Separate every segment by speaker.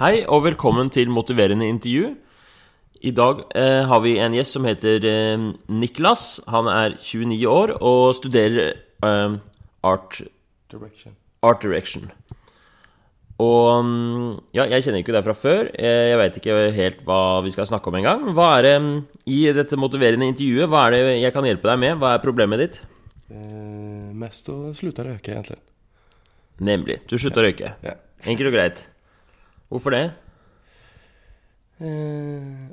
Speaker 1: Hei og velkommen til Motiverende intervju. I dag eh, har vi en gjest som heter eh, Niklas. Han er 29 år og studerer eh, art,
Speaker 2: Direction.
Speaker 1: art direction. Og mm, ja, jeg kjenner ikke deg fra før. Eh, Jeg veit ikke helt hva vi skal snakke om engang. Hva er det mm, i dette motiverende intervjuet? Hva er det jeg kan hjelpe deg med? Hva er problemet ditt?
Speaker 2: Eh, mest å slutte å røyke, egentlig.
Speaker 1: Nemlig. Du slutter å røyke.
Speaker 2: Ja.
Speaker 1: Enkelt og greit. Hvorfor det?
Speaker 2: Eh,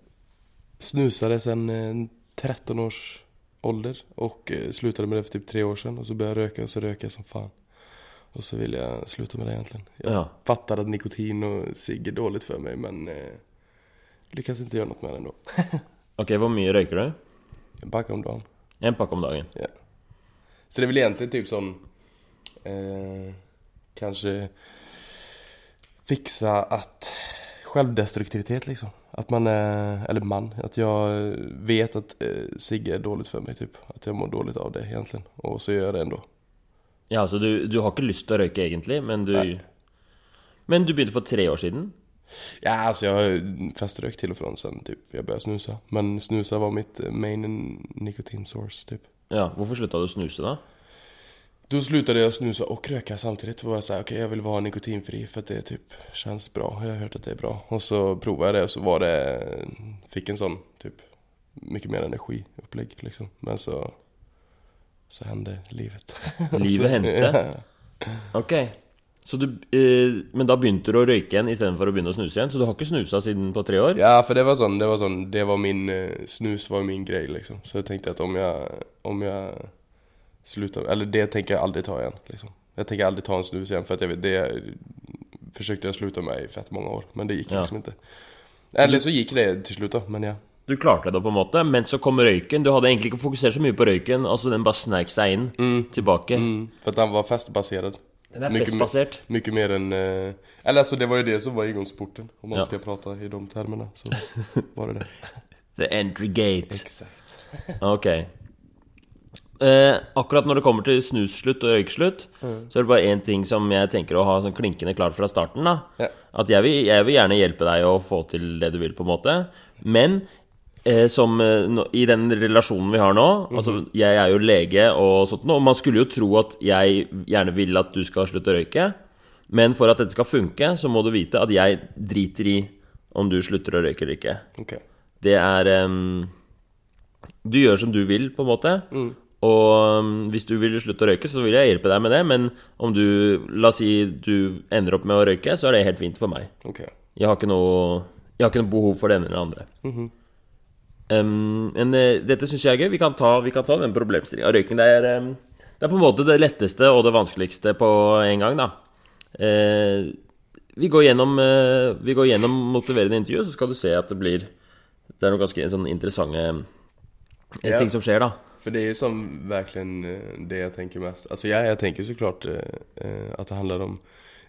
Speaker 2: snusade sen eh, 13 års ålder och eh, slutade med det för typ tre år sedan. Och så började jag röka och så röker jag som fan. Och så ville jag sluta med det egentligen. Jag
Speaker 1: Ja.
Speaker 2: fattar att nikotin och cigg är dåligt för mig men eh, lyckas inte göra något med det ändå.
Speaker 1: Ok, hvor mye røyker du?
Speaker 2: En pack om dagen.
Speaker 1: En pakke om dagen. Ja.
Speaker 2: Så det är väl egentligen typ som eh, kanske fixa att självdestruktivitet liksom. Att man är, eller man, att jag vet att eh, cigg är dåligt för mig typ. Att jag mår dåligt av det egentligen. Och så gör jag det ändå.
Speaker 1: Ja, altså du, du har ikke lyst til å røyke egentlig, men du
Speaker 2: Nei.
Speaker 1: Men du begynte for tre år siden?
Speaker 2: Ja, alltså jag har ju feströkt till och från sen typ jag började snusa. Men snusa var mitt main nikotin source typ.
Speaker 1: Ja, Hvorfor slutta du å snuse, da?
Speaker 2: Då slutade jag snusa och röka samtidigt. Då var jag såhär, okej jag vill vara nikotinfri för att det typ känns bra. Jag har hört att det är bra. Och så provade jag det och så var det, fick en sån typ mycket mer energiupplägg liksom. Men så, så hände livet.
Speaker 1: Livet hendte? Ok. Så du, eh, men da begynte du å røyke igjen istedenfor å begynne å snuse igjen? Så du har ikke snusa siden på tre år?
Speaker 2: Ja, for det var sånn, det var sånn, det var min, eh, snus var min greie, liksom. Så jeg tenkte at om jeg, om jag slutar, eller det tänker jag aldrig ta igen liksom. Jag tänker aldrig ta en snus igen för att jag vet, det försökte jag sluta med i fett många år. Men det gikk
Speaker 1: Ja.
Speaker 2: liksom ikke. Eller så gikk det til slutt, da. men ja.
Speaker 1: Du klarte det på en måte, men så kom røyken. Du hadde egentlig ikke fokusert så mye på røyken. Altså Den bare sneik seg inn tilbake.
Speaker 2: Mm, For at den var festbasert.
Speaker 1: Den er festbasert.
Speaker 2: Mye mer enn uh... eller altså, det var jo det som var inngangsporten, Om man
Speaker 1: Ja.
Speaker 2: skal prate i de termene. så var det det.
Speaker 1: The entry gate.
Speaker 2: Exakt.
Speaker 1: Ok. Eh, akkurat når det kommer til snusslutt og røykeslutt, så er det bare én ting som jeg tenker å ha sånn klinkende klart fra starten. da
Speaker 2: Ja.
Speaker 1: At jeg vil, jeg vil gjerne hjelpe deg å få til det du vil, på en måte. Men eh, som no, i den relasjonen vi har nå Altså, jeg er jo lege og sånt, og man skulle jo tro at jeg gjerne vil at du skal slutte å røyke. Men for at dette skal funke, så må du vite at jeg driter i om du slutter å røyke eller ikke.
Speaker 2: Okay.
Speaker 1: Det er um, Du gjør som du vil, på en måte. Og hvis du vil slutte å røyke, så vil jeg hjelpe deg med det. Men om du La oss si du ender opp med å røyke, så er det helt fint for meg.
Speaker 2: Okay.
Speaker 1: Jeg har noe Jeg har ikke noe behov for det ene eller det andre. Em, men eh, dette syns jeg er gøy. Vi kan ta, vi kan ta den problemstillinga. Røyking det er, em, det er på en måte det letteste og det vanskeligste på en gang, da. Uh, vi, går gjennom, uh, vi går gjennom motiverende intervju, så skal du se at det blir Det er noen ganske sånn interessante
Speaker 2: Ja.
Speaker 1: ting som skjer, da.
Speaker 2: För det är ju som verkligen eh, det jag tänker mest. Alltså ja, jag tänker såklart eh, eh, att det handlar om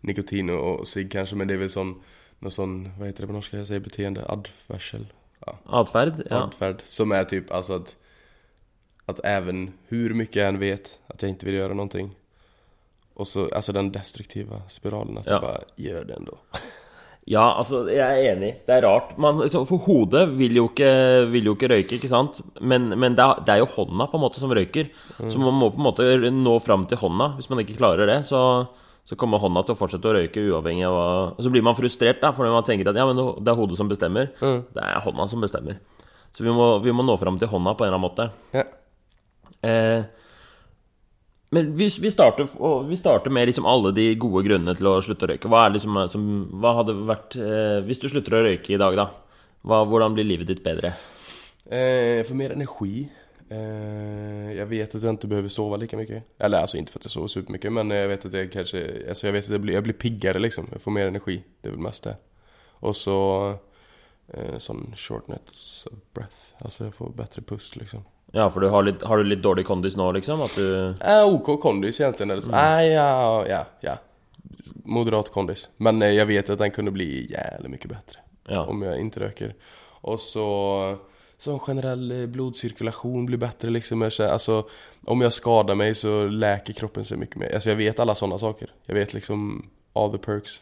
Speaker 2: nikotin och, cigg kanske, men det är väl sån, någon sån, vad heter det på norska, jag säger beteende, adfärsel. Ja,
Speaker 1: Adfärd? Ja.
Speaker 2: adfärd. Som är typ alltså att, att även hur mycket jag än vet att jag inte vill göra någonting. Och så, alltså den destruktiva spiralen, att
Speaker 1: Ja.
Speaker 2: jag bara gör det ändå.
Speaker 1: Ja, altså, jeg er enig. Det er rart. Man, liksom, for hodet vil jo, ikke, vil jo ikke røyke, ikke sant? Men, men det, er, det er jo hånda på en måte som røyker. Så man må på en måte nå fram til hånda. Hvis man ikke klarer det, så, så kommer hånda til å fortsette å røyke uavhengig av hva Og så blir man frustrert, da, fordi man tenker at ja, men det er hodet som bestemmer. Det er hånda som bestemmer. Så vi må, vi må nå fram til hånda på en eller annen måte.
Speaker 2: Ja.
Speaker 1: Eh, men vi, vi, starter, vi starter med liksom alle de gode grunnene til å slutte å røyke. Hva, liksom, som, hva hadde vært eh, Hvis du slutter å røyke i dag, da? Hva, hvordan blir livet ditt bedre?
Speaker 2: Eh, jag får mer energi. Eh, jeg vet at jeg ikke behøver sove like mye. Eller altså ikke for at jeg sover supermye, men jeg vet at jeg kanskje altså, jeg vet at jeg blir, jeg blir piggere, liksom. Jeg får mer energi. Det er vel mest det. Og så eh, sånn shortness of breath. Altså jeg får bedre pust liksom.
Speaker 1: Ja, for du har, litt, har du litt dårlig kondis nå, liksom? At du
Speaker 2: eh, OK kondis egentlig. Eller så. Eh, ja, ja, ja. Moderat kondis. Men eh, jeg vet at den kunne bli jævlig mye bedre
Speaker 1: Ja.
Speaker 2: om jeg ikke røyker. Og så, Sånn generell blodsirkulasjon blodcirkulation blir bedre, liksom. Jag altså, om jeg skadar meg, så leker kroppen seg mye mer. Altså, jeg vet alle sånne saker. Jeg vet liksom all the perks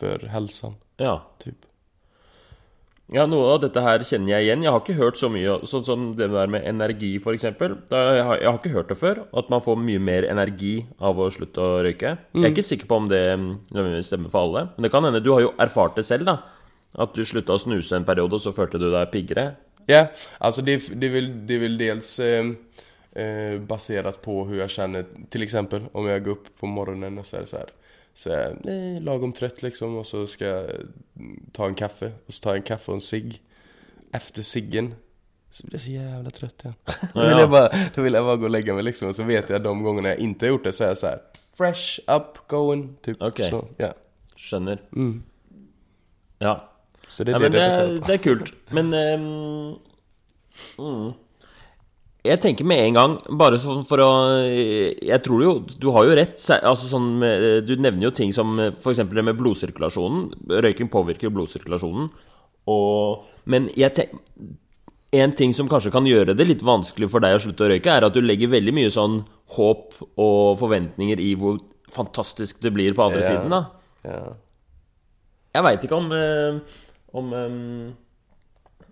Speaker 2: for helsen.
Speaker 1: Ja.
Speaker 2: typ.
Speaker 1: Ja, noe av dette her kjenner jeg igjen. Jeg har ikke hørt så mye sånn som det der med energi, f.eks. Jeg, har- jeg har ikke hørt det før. At man får mye mer energi av å slutte å røyke. Jeg er ikke sikker på om det mm, nødvendigvis stemmer for alle. Men det kan hende. Du har jo erfart det selv, da. At du slutta å snuse en periode, og så følte du deg piggere.
Speaker 2: Ja, altså det, det, väl, det vil dels eh, eh, baserat på hvordan jeg kjenner, f.eks. om jeg går opp på morgenen og så er det så här, så jeg eh, lagom trøtt, liksom og så skal jag mm, ta en kaffe Og så tar jeg en kaffe og en sigg. Efter ciggen så blir jeg så jævla trøtt igjen. Ja. da,
Speaker 1: Ja.
Speaker 2: jeg bare, da vil jeg bare gå og legge meg, liksom Og så vet jeg de gangene jeg ikke har gjort det så er jeg sånn fresh, up, going, typ.
Speaker 1: Okej.
Speaker 2: Så, ja.
Speaker 1: Skjønner.
Speaker 2: Mm.
Speaker 1: Ja.
Speaker 2: så det er
Speaker 1: ja
Speaker 2: det
Speaker 1: men
Speaker 2: det
Speaker 1: det, er- det er kult. Men um, mm. Jeg tenker med en gang, bare sånn for å Jeg tror jo Du har jo rett. Altså sånn Du nevner jo ting som f.eks. det med blodsirkulasjonen. Røyking påvirker blodsirkulasjonen. Og Men jeg tenker en ting som kanskje kan gjøre det litt vanskelig for deg å slutte å røyke, er at du legger veldig mye sånn håp og forventninger i hvor fantastisk det blir på andre
Speaker 2: Ja.
Speaker 1: siden, da.
Speaker 2: Ja.
Speaker 1: Jeg veit ikke om eh, Om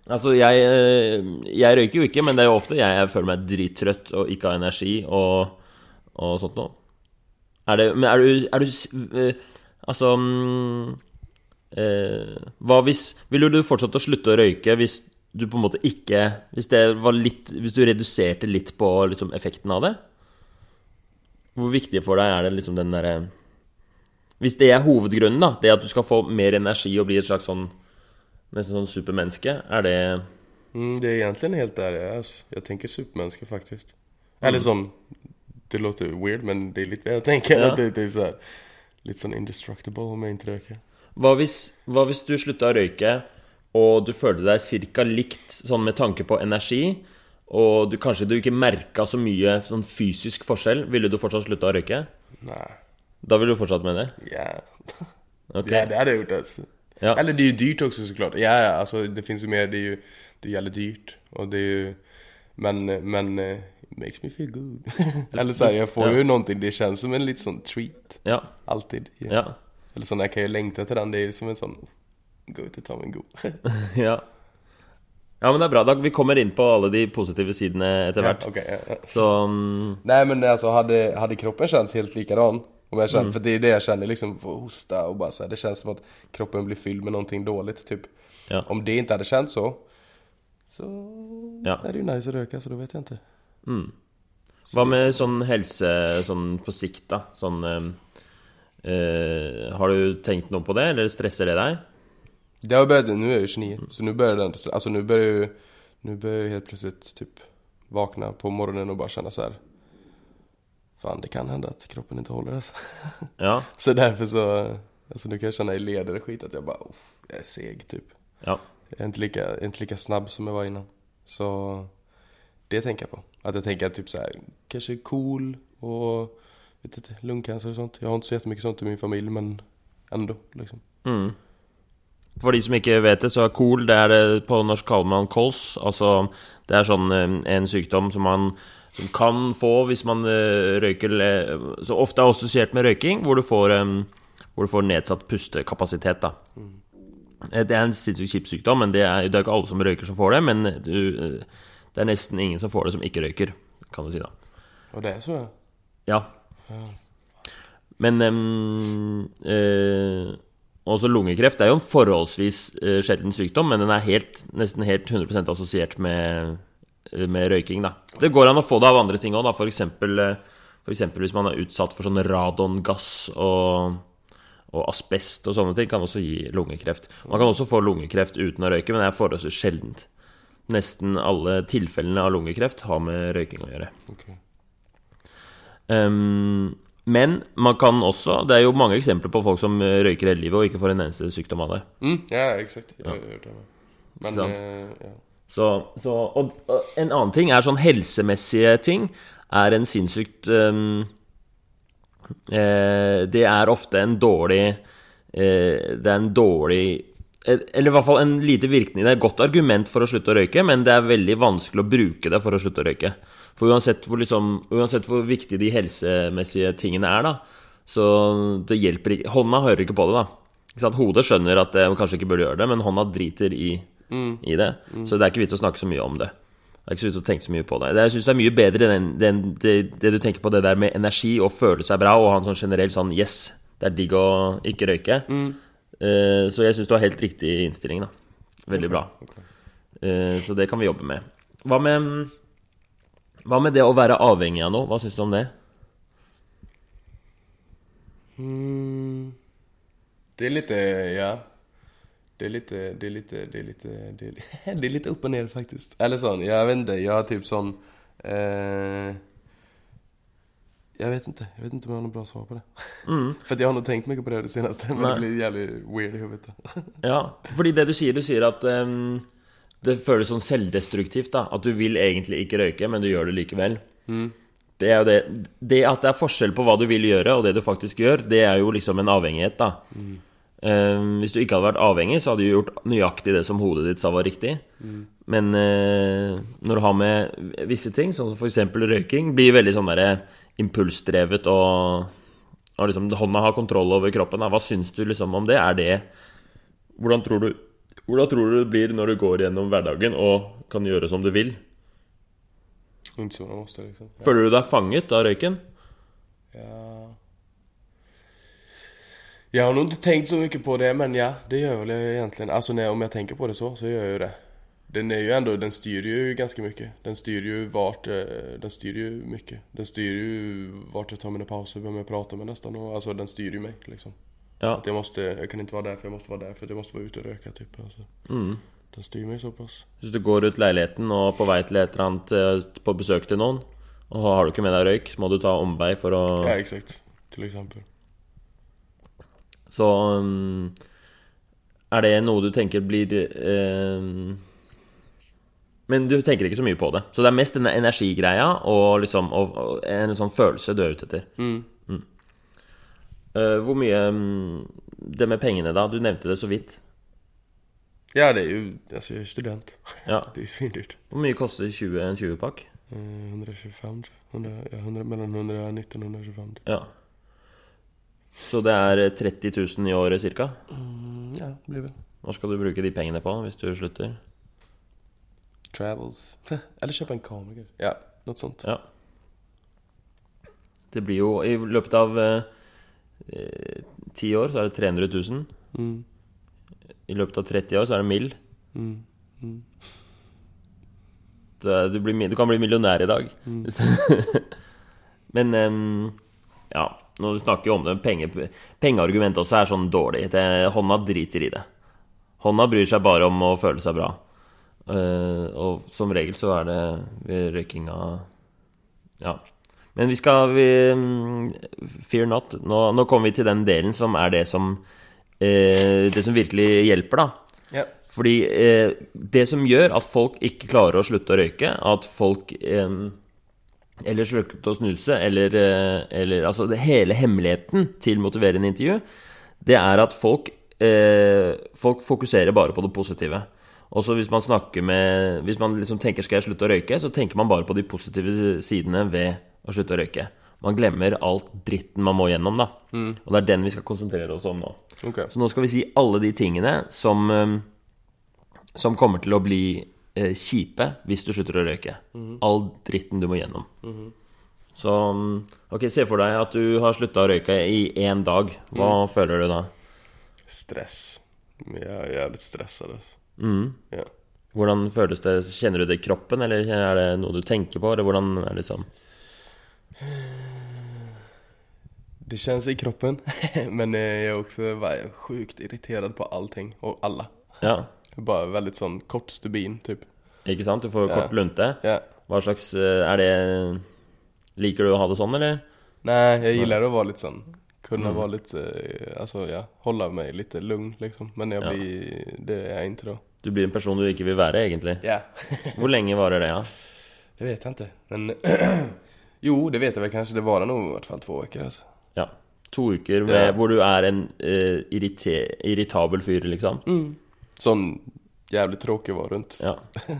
Speaker 1: Altså, jeg, eh, jeg røyker jo ikke, men det er jo ofte jeg, føler meg drittrøtt og ikke har energi og, og sånt noe. Er det Men er du, er du eh, Altså mm, eh, Hva hvis Ville du fortsatt å slutte å røyke hvis du på en måte ikke Hvis litt Hvis du reduserte litt på liksom effekten av det? Hvor viktig for deg er det liksom den derre hvis det er hovedgrunnen, da, det at du skal få mer energi og bli et slags sånn Nesten sånn supermenneske, er det
Speaker 2: Mm, det er egentlig helt der, jeg tenker supermenneske faktisk. Eller sånn det låter weird men det er litt det jeg tenker.
Speaker 1: Ja.
Speaker 2: Det, det er så här, lite sån indestructible om jeg ikke röker.
Speaker 1: hva hvis, hva hvis du slutta å røyke, og du følte deg cirka likt sånn med tanke på energi, og du kanskje du ikke merka så mye sånn fysisk forskjell, ville du fortsatt slutta å røyke?
Speaker 2: Nei.
Speaker 1: Da ville du fortsatt med det?
Speaker 2: ja.
Speaker 1: Okay.
Speaker 2: ja det hadde jeg gjort alltså.
Speaker 1: Ja.
Speaker 2: Eller det är ju dyrt också såklart. Ja, ja, alltså det finns ju mer, det är ju, det är jävligt dyrt. Och det är ju, men, men, eh, it makes me feel good. Eller så här, jag får
Speaker 1: Ja.
Speaker 2: ju någonting, det känns som en liten sån treat.
Speaker 1: Ja.
Speaker 2: Alltid. Ja.
Speaker 1: Ja.
Speaker 2: Eller så när jag kan ju längta till den, det är som en sån, gå ut och ta mig en god.
Speaker 1: ja. Ja, men det er bra. Da vi kommer inn på alle de positive sidene etter
Speaker 2: ja,
Speaker 1: hvert.
Speaker 2: okej, ja, ja.
Speaker 1: Så um...
Speaker 2: Nej men alltså hade, hade kroppen känts helt likadan om jag känner, För det är det jag känner liksom, hosta och bara så här, Det känns som att kroppen blir fylld med någonting dåligt typ
Speaker 1: Ja.
Speaker 2: Om det inte hade känts så Så
Speaker 1: Ja.
Speaker 2: är det ju nice att röka så då vet jag inte
Speaker 1: Hva med sånn helse sånn på sikt, da? Sånn eh, eh, Har du tenkt noe på det, eller stresser det deg?
Speaker 2: Det har börjat, nu är jag ju 29 så nu börjar det alltså nu börjar ju Nu börjar jag helt plötsligt typ vakna på morgonen och bara känna så här. Fan det kan hända att kroppen inte håller alltså.
Speaker 1: Ja.
Speaker 2: Så därför så Alltså nu kan jag känna i leder och skit att jag bara "Uff, Jag är seg typ
Speaker 1: Ja.
Speaker 2: Jag är inte lika, inte lika snabb som jag var innan. Så det tänker jag på. Att jag tänker typ så här, kanske cool och vet inte, lungcancer och sånt. Jag har inte så jättemycket sånt i min familj men ändå liksom.
Speaker 1: Mm. For de som ikke vet det, så er KOL det er det på norsk kaller man kols. Altså det er sånn eh, en sykdom som man som kan få hvis man eh, røyker Så ofte er assosiert med røyking, hvor du får, eh, hvor du får nedsatt pustekapasitet, da. Det er en sinnssykt kjip sykdom, men det er, det er ikke alle som røyker som får det. Men du, det er nesten ingen som får det som ikke røyker, kan du si, da.
Speaker 2: Og det er så ja.
Speaker 1: Ja. Men um, eh, Også lungekreft er jo en forholdsvis uh, sjelden sykdom, men den er helt, nesten helt 100% assosiert med, eh, med røyking. da Det går an å få det av andre ting òg, f.eks. Eksempel hvis man er utsatt for sånn radongass og, og asbest og sånne ting, kan også gi lungekreft. Man kan også få lungekreft uten å røyke, men det er forholdsvis sjeldent. Nesten alle tilfellene av lungekreft har med røyking å gjøre.
Speaker 2: Okay.
Speaker 1: Ehm, men man kan også Det er jo mange eksempler på folk som eh, røyker hele livet og ikke får en eneste sykdom av det.
Speaker 2: Mm, ja exakt. Ja. Men eh, ja.
Speaker 1: Så, så, og, og en annen ting er sånn helsemessige ting. Er en sinnssykt um, eh, Det er ofte en dårlig eh, Det er en dårlig eh, Eller i hvert fall en lite virkning. Det er et godt argument for å slutte å røyke, men det er veldig vanskelig å bruke det for å slutte å røyke. For uansett hvor, liksom, uansett hvor viktig de helsemessige tingene er, da, så det hjelper ikke Hånda hører ikke på det, da. ikke sant? Hodet skjønner at det kanskje ikke burde gjøre det, men hånda driter i, i det. Så det er ikke vits å snakke så mye om det. Det er ikke så vits å tenke så mye på det. Det- Jeg syns det er mye bedre den, den, det, det du tenker på, det der med energi og føle seg bra og ha en sånn generell sånn Yes, det er digg å ikke røyke. Eh, så jeg syns du har helt riktig innstilling, da. Veldig bra. Eh, så det kan vi jobbe med. Hva med Hva med det å være avhengig av noe? Hva syns du om det?
Speaker 2: Mm. Det er litt ja. Det är lite, det är lite, det är lite, det är, det är lite upp och ner faktiskt. Eller sån, jag vet inte, jag har typ sån... Eh, jag vet inte, jag vet inte om jag har något bra svar på det. För att jag har nog tänkt mycket på det det senaste, men
Speaker 1: Nej.
Speaker 2: det blir jävligt weird i huvudet.
Speaker 1: Ja, fordi det du sier, du sier at ehm, det føles sånn selvdestruktivt, da. At du vil egentlig ikke røyke, men du gjør det likevel. Det er jo det Det at det er forskjell på hva du vil gjøre, og det du faktisk gjør, det er jo liksom en avhengighet, da. Ehm, hvis du ikke hadde vært avhengig, så hadde du gjort nøyaktig det som hodet ditt sa var riktig. Men uh, når du har med visse ting, sånn som f.eks. røyking, blir veldig sånn derre impulsdrevet og, og liksom hånda har kontroll over kroppen. Da. Hva syns du liksom om det? Er det hvordan tror, du, hvordan tror du det blir når du går gjennom hverdagen og kan gjøre som du vil?
Speaker 2: Liksom.
Speaker 1: Føler du deg fanget av røyken?
Speaker 2: Ja. Jeg har nog tenkt så mye på det, men ja, det gjør vel egentlig Altså om jeg tenker på det så, så gjør jeg jo det. Den er jo ändå, den styr jo ganske mye. Den styr jo vart, eh, den styr jo mye. Den styr jo vart jeg tar mine pauser, hvem jeg prater med nesten. Altså, den styr jo meg, liksom.
Speaker 1: Ja.
Speaker 2: Att jag måste, jag kan inte vara där för jag måste vara där för jag måste vara ute och röka typ. Alltså.
Speaker 1: Mm.
Speaker 2: Den styr mig såpass.
Speaker 1: Hvis du går ut leiligheten og på vei til et eller annet eh, på besøk til noen, og har du ikke med deg røyk, så må du ta omvei for å
Speaker 2: Ja, eksakt. Til eksempel.
Speaker 1: Så um, er det noe du tenker blir um, Men du tenker ikke så mye på det. Så det er mest denne energigreia og liksom og, og en sånn følelse du er ute etter.
Speaker 2: Mm.
Speaker 1: Eh, hvor mye um, Det med pengene, da? Du nevnte det så vidt.
Speaker 2: Ja, det er jo Altså, jeg er student.
Speaker 1: Ja.
Speaker 2: Det er svindyrt.
Speaker 1: Hvor mye koster 20, en 20-pakk?
Speaker 2: Eh, 125 tror jag. 100, ja, 100, og 119 och 125.
Speaker 1: Ja. Så det er 30 000 i året cirka?
Speaker 2: Mm, ja, det blir vel.
Speaker 1: Hva skal du bruke de pengene på hvis du slutter?
Speaker 2: Travels. Eller kjøpe en kamera. Ja, noe sånt.
Speaker 1: Ja. Det blir jo I løpet av eh, eh, 10 år så er det 300 000.
Speaker 2: Mm,
Speaker 1: I løpet av 30 år så er det mill.
Speaker 2: mm, mm.
Speaker 1: Du, du, du kan bli millionær i dag. Men um, ja, når vi snakker om det Penge, Pengeargumentet også er sånn dårlig. Det, hånda driter i det. Hånda bryr seg bare om å føle seg bra. Uh, og som regel så er det ved røykinga Ja. Men vi skal vi, Fear not. Nå, nå kommer vi til den delen som er det som eh, Det som virkelig hjelper, da.
Speaker 2: Ja.
Speaker 1: Fordi eh, det som gjør at folk ikke klarer å slutte å røyke, at folk eh, eller slutte å snuse, eller, eh, eller Altså, det hele hemmeligheten til motiverende intervju, det er at folk eh, Folk fokuserer bare på det positive. Også hvis man snakker med Hvis man liksom tenker 'skal jeg slutte å røyke', så tenker man bare på de positive sidene ved å slutte å røyke. Man glemmer alt dritten man må gjennom, da. Og det er den vi skal konsentrere oss om nå.
Speaker 2: Okay.
Speaker 1: Så nå skal vi si alle de tingene som, eh, som kommer til å bli eh, kjipe hvis du slutter å røyke. All dritten du må gjennom. Så mm, ok, se for deg at du har slutta å røyke i én dag. Hva føler du da?
Speaker 2: Stress. Jeg er jævlig stressa.
Speaker 1: Mm.
Speaker 2: Ja.
Speaker 1: Hvordan føles det? Kjenner du det i kroppen, eller er det noe du tenker på? Eller hvordan er det liksom
Speaker 2: Det känns i kroppen. Men jeg jag är också bara sjukt irriterad på allting och alla.
Speaker 1: Ja,
Speaker 2: Bare veldig sånn kort stubin typ.
Speaker 1: ikke sant? Du får
Speaker 2: Ja.
Speaker 1: kort lunte.
Speaker 2: Ja.
Speaker 1: Hva slags eh, Er det Liker du å ha det sånn, eller?
Speaker 2: Nei, jeg liker å være litt sånn. Kunne
Speaker 1: Mm.
Speaker 2: være litt Altså, alltså ja, Holde meg litt lugn liksom. Men jag
Speaker 1: Ja.
Speaker 2: det er jeg ikke da.
Speaker 1: Du blir en person du ikke vil være, egentlig.
Speaker 2: Ja.
Speaker 1: Hvor lenge varer det, ja?
Speaker 2: Det vet jeg ikke. Men jo, det vet jeg vel kanskje. Det var nå i hvert fall to uker. Altså.
Speaker 1: Ja. To uker med,
Speaker 2: Ja.
Speaker 1: hvor du er en uh, irritabel fyr, liksom.
Speaker 2: Sånn jævlig tråkig var rundt.
Speaker 1: Ja.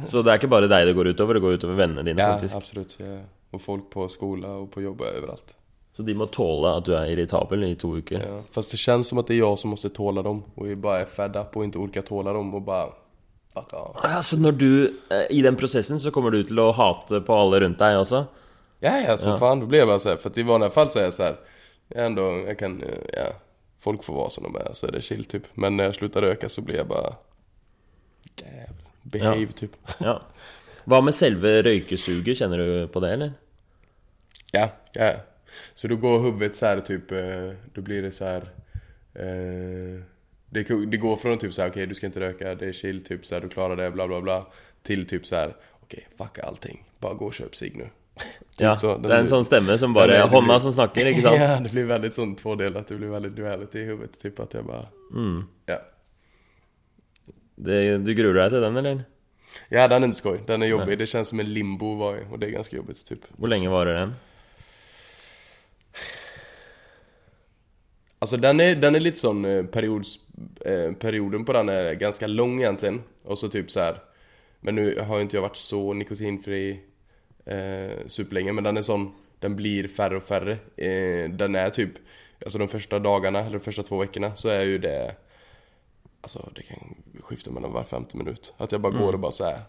Speaker 1: Så det er ikke bare deg det går utover, det går utover vennene dine,
Speaker 2: Ja,
Speaker 1: faktisk.
Speaker 2: Absolutt, Ja. og folk på skolen og på jobb overalt.
Speaker 1: Så de må tåle at du er irritabel i to uker.
Speaker 2: Ja. Fast det kjennes som at det er jeg som må tåle dem og jeg bare er fed up og ikke orker tåle dem og bare... fuck off.
Speaker 1: Ja, så når du eh, I den prosessen så kommer du til å hate på alle rundt deg også?
Speaker 2: Ja, ja, som fan. Då blir jag bara så här, för att i vanliga fall så är jag så här, jag ändå, jag kan, eh, ja, folk får vara som de är, så är det chill typ. Men när jag slutar röka så blir jag bara, jävlar, behave
Speaker 1: Ja.
Speaker 2: typ.
Speaker 1: Ja. Hva med selve røykesuget? Kjenner du på det, eller?
Speaker 2: Ja, ja. Så då går huvudet så här typ, eh, då blir det så här, eh, det, det går från typ så här, okej du ska inte röka, det är chill, typ så här, du klarar det, bla bla bla. Till typ så här, okej fuck allting, bara gå och köp cigg nu.
Speaker 1: Ja,
Speaker 2: så,
Speaker 1: det er en sånn stemme som bare
Speaker 2: den er-
Speaker 1: Hånda som snakker, ikke sant?
Speaker 2: Ja, det blir veldig sånn tvådelat, det blir veldig duality i huvudet, typ at jeg bare
Speaker 1: Mm.
Speaker 2: ja.
Speaker 1: Det, du gruer deg til den, eller?
Speaker 2: Ja, den er inte skoj, den er jobbig, det kjennes som en limbo Og det er ganske jobbigt typ.
Speaker 1: Hvor lenge varer den?
Speaker 2: Alltså den er, den er litt sån eh, periods, eh, perioden på den er ganske lang, egentlig. Og så typ så här. Men nu har jo ikke jeg vært så nikotinfri eh, superlenge, men den är sån, den blir färre och färre. Eh, den är typ, alltså de första dagarna eller de första två veckorna så är ju det Alltså det kan skifta mellan var femte minut. Att jag bara går och bara så här.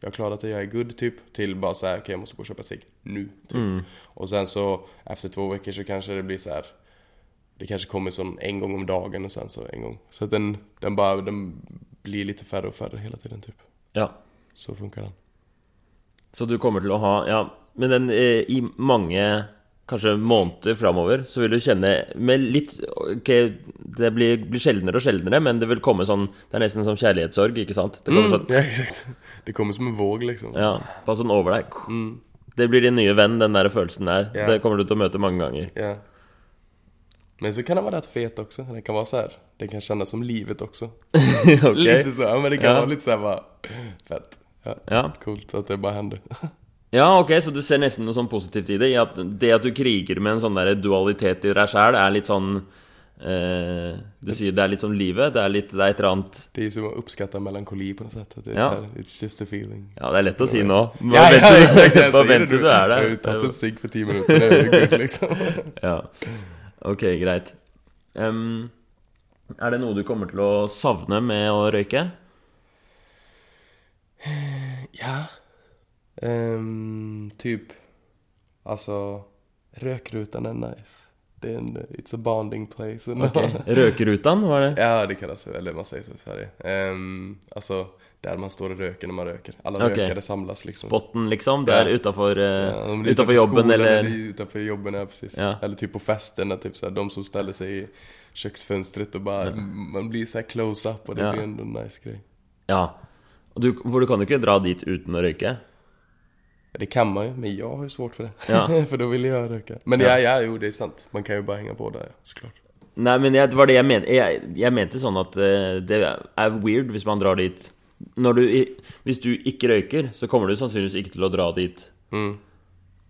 Speaker 2: Jag har klarat det, jag är good typ. Till bara så här, okej jag måste gå och köpa cigg nu. Typ. Och sen så efter två veckor så kanske det blir så här. Det kanske kommer sånn en gång om dagen och sen så en gång. Så att den, den bara, den blir lite färre och färre hela tiden typ.
Speaker 1: Ja.
Speaker 2: Så funkar den.
Speaker 1: Så du kommer til å ha Ja, men den eh, i mange Kanskje måneder framover, så vil du kjenne med litt Ok, det blir, blir sjeldnere og sjeldnere, men det vil komme sånn Det er nesten som kjærlighetssorg, ikke sant? Det kommer sånn
Speaker 2: Ja exakt. Det kommer som en våg liksom.
Speaker 1: Ja, bare sånn over deg. Det blir din nye venn, den der følelsen der.
Speaker 2: Yeah.
Speaker 1: Det kommer du til å møte mange ganger.
Speaker 2: Ja. Men så kan det være rätt fet också. Den kan vara så här. Den kan kännas som livet också.
Speaker 1: okay.
Speaker 2: Lite så, ja, men det kan
Speaker 1: Ja.
Speaker 2: vara lite så här bara fett. Ja.
Speaker 1: Ja.
Speaker 2: Coolt at det bare hender.
Speaker 1: ja, ok, så du ser nesten noe sånn positivt i det? I at det at du kriger med en sånn der dualitet i deg sjæl, er litt sånn eh, Du sier det er litt som livet? Det er litt Det er et eller annet
Speaker 2: Det er som å oppskatte melankoli på noe sett. Det
Speaker 1: Ja.
Speaker 2: så it's just a feeling.
Speaker 1: Ja, det er lett å si nå. Bare
Speaker 2: Ja, ja,
Speaker 1: vent til-
Speaker 2: exakt, jag
Speaker 1: bare
Speaker 2: säger
Speaker 1: vent
Speaker 2: det
Speaker 1: til du er
Speaker 2: der. Jeg
Speaker 1: har
Speaker 2: tatt en sigg for ti minutter, så det är good liksom.
Speaker 1: Ja. Ok, greit. Um, er det noe du kommer til å savne med å røyke?
Speaker 2: Ja. Um, typ, alltså, rökrutan är nice. Det är en, it's a bonding place.
Speaker 1: Okay. Rökrutan, var det?
Speaker 2: Ja, det kallas eller man säger så i Sverige. Um, alltså, där man står och röker när man röker. Alla
Speaker 1: okay.
Speaker 2: rökare samlas liksom.
Speaker 1: Spotten, liksom? Er
Speaker 2: Ja.
Speaker 1: utanför,
Speaker 2: Ja,
Speaker 1: utanför,
Speaker 2: utanför
Speaker 1: jobben,
Speaker 2: skolan
Speaker 1: eller
Speaker 2: Utanför jobben, ja precis.
Speaker 1: Ja.
Speaker 2: Eller typ på festerna, typ såhär, de som ställer sig i köksfönstret och bara, man blir så här close up och det
Speaker 1: Ja.
Speaker 2: blir ändå en nice grej.
Speaker 1: Ja. Du, for du kan jo ikke dra dit uten å røyke.
Speaker 2: Det kan man jo, men jeg har jo svårt for det.
Speaker 1: Ja.
Speaker 2: for da vil jeg røyke. Men
Speaker 1: Ja.
Speaker 2: jeg, jeg, jo det er sant. Man kan jo bare henge på der, så klart.
Speaker 1: Nei, men jeg, det var det jeg mente. Jeg, jeg mente sånn at uh, det er weird hvis man drar dit du, Hvis du ikke røyker, så kommer du sannsynligvis ikke til å dra dit.
Speaker 2: Mm.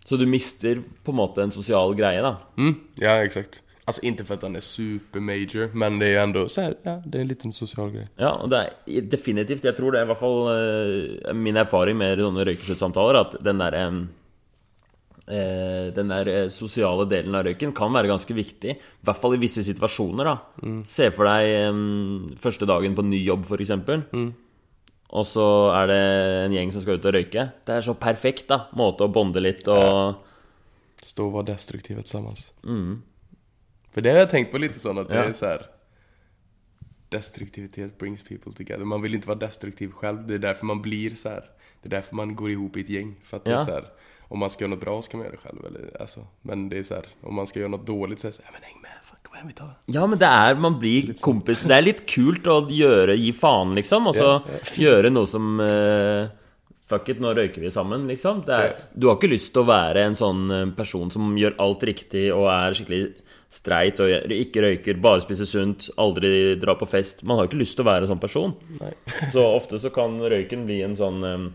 Speaker 1: Så du mister på en måte en sosial greie, da.
Speaker 2: Mm, ja exakt. Alltså inte för att den är super major, men det är ju ändå så här, ja, det är en liten social grej.
Speaker 1: Ja, og det er definitivt Jeg tror det er i hvert fall eh, min erfaring med sånne røykesluttsamtaler, at den derre eh, Den der eh, sosiale delen av røyken kan være ganske viktig. I hvert fall i visse situasjoner. da Se for deg eh, første dagen på ny jobb, f.eks. Mm. Og så er det en gjeng som skal ut og røyke. Det er så perfekt da måte å bonde litt og
Speaker 2: Stå og være destruktive sammen.
Speaker 1: mm.
Speaker 2: För det har jag tänkt på lite sånn, att det är så här. Destruktivitet brings people together. Man vill inte vara destruktiv själv. Det är därför man blir så här. Det är därför man går ihop i ett gäng. För att det är så här. Om man ska göra något bra så kan man göra det själv. Eller, alltså, men det är så här. Om man ska göra något dåligt så är det så här. Men häng med. Fan, kom igen vi tar.
Speaker 1: Ja, men det er Man blir kompis. Det er litt kult å gjøre Gi faen, liksom. Og så gjøre noe som eh, Fuck it, nå røyker vi sammen, liksom. Det er, du har ikke lyst til å være en sånn eh, person som gjør alt riktig og er skikkelig streit og ikke røyker, bare spiser sunt, aldri drar på fest. Man har ikke lyst til å være en sånn person. Så ofte så kan røyken bli en sånn eh,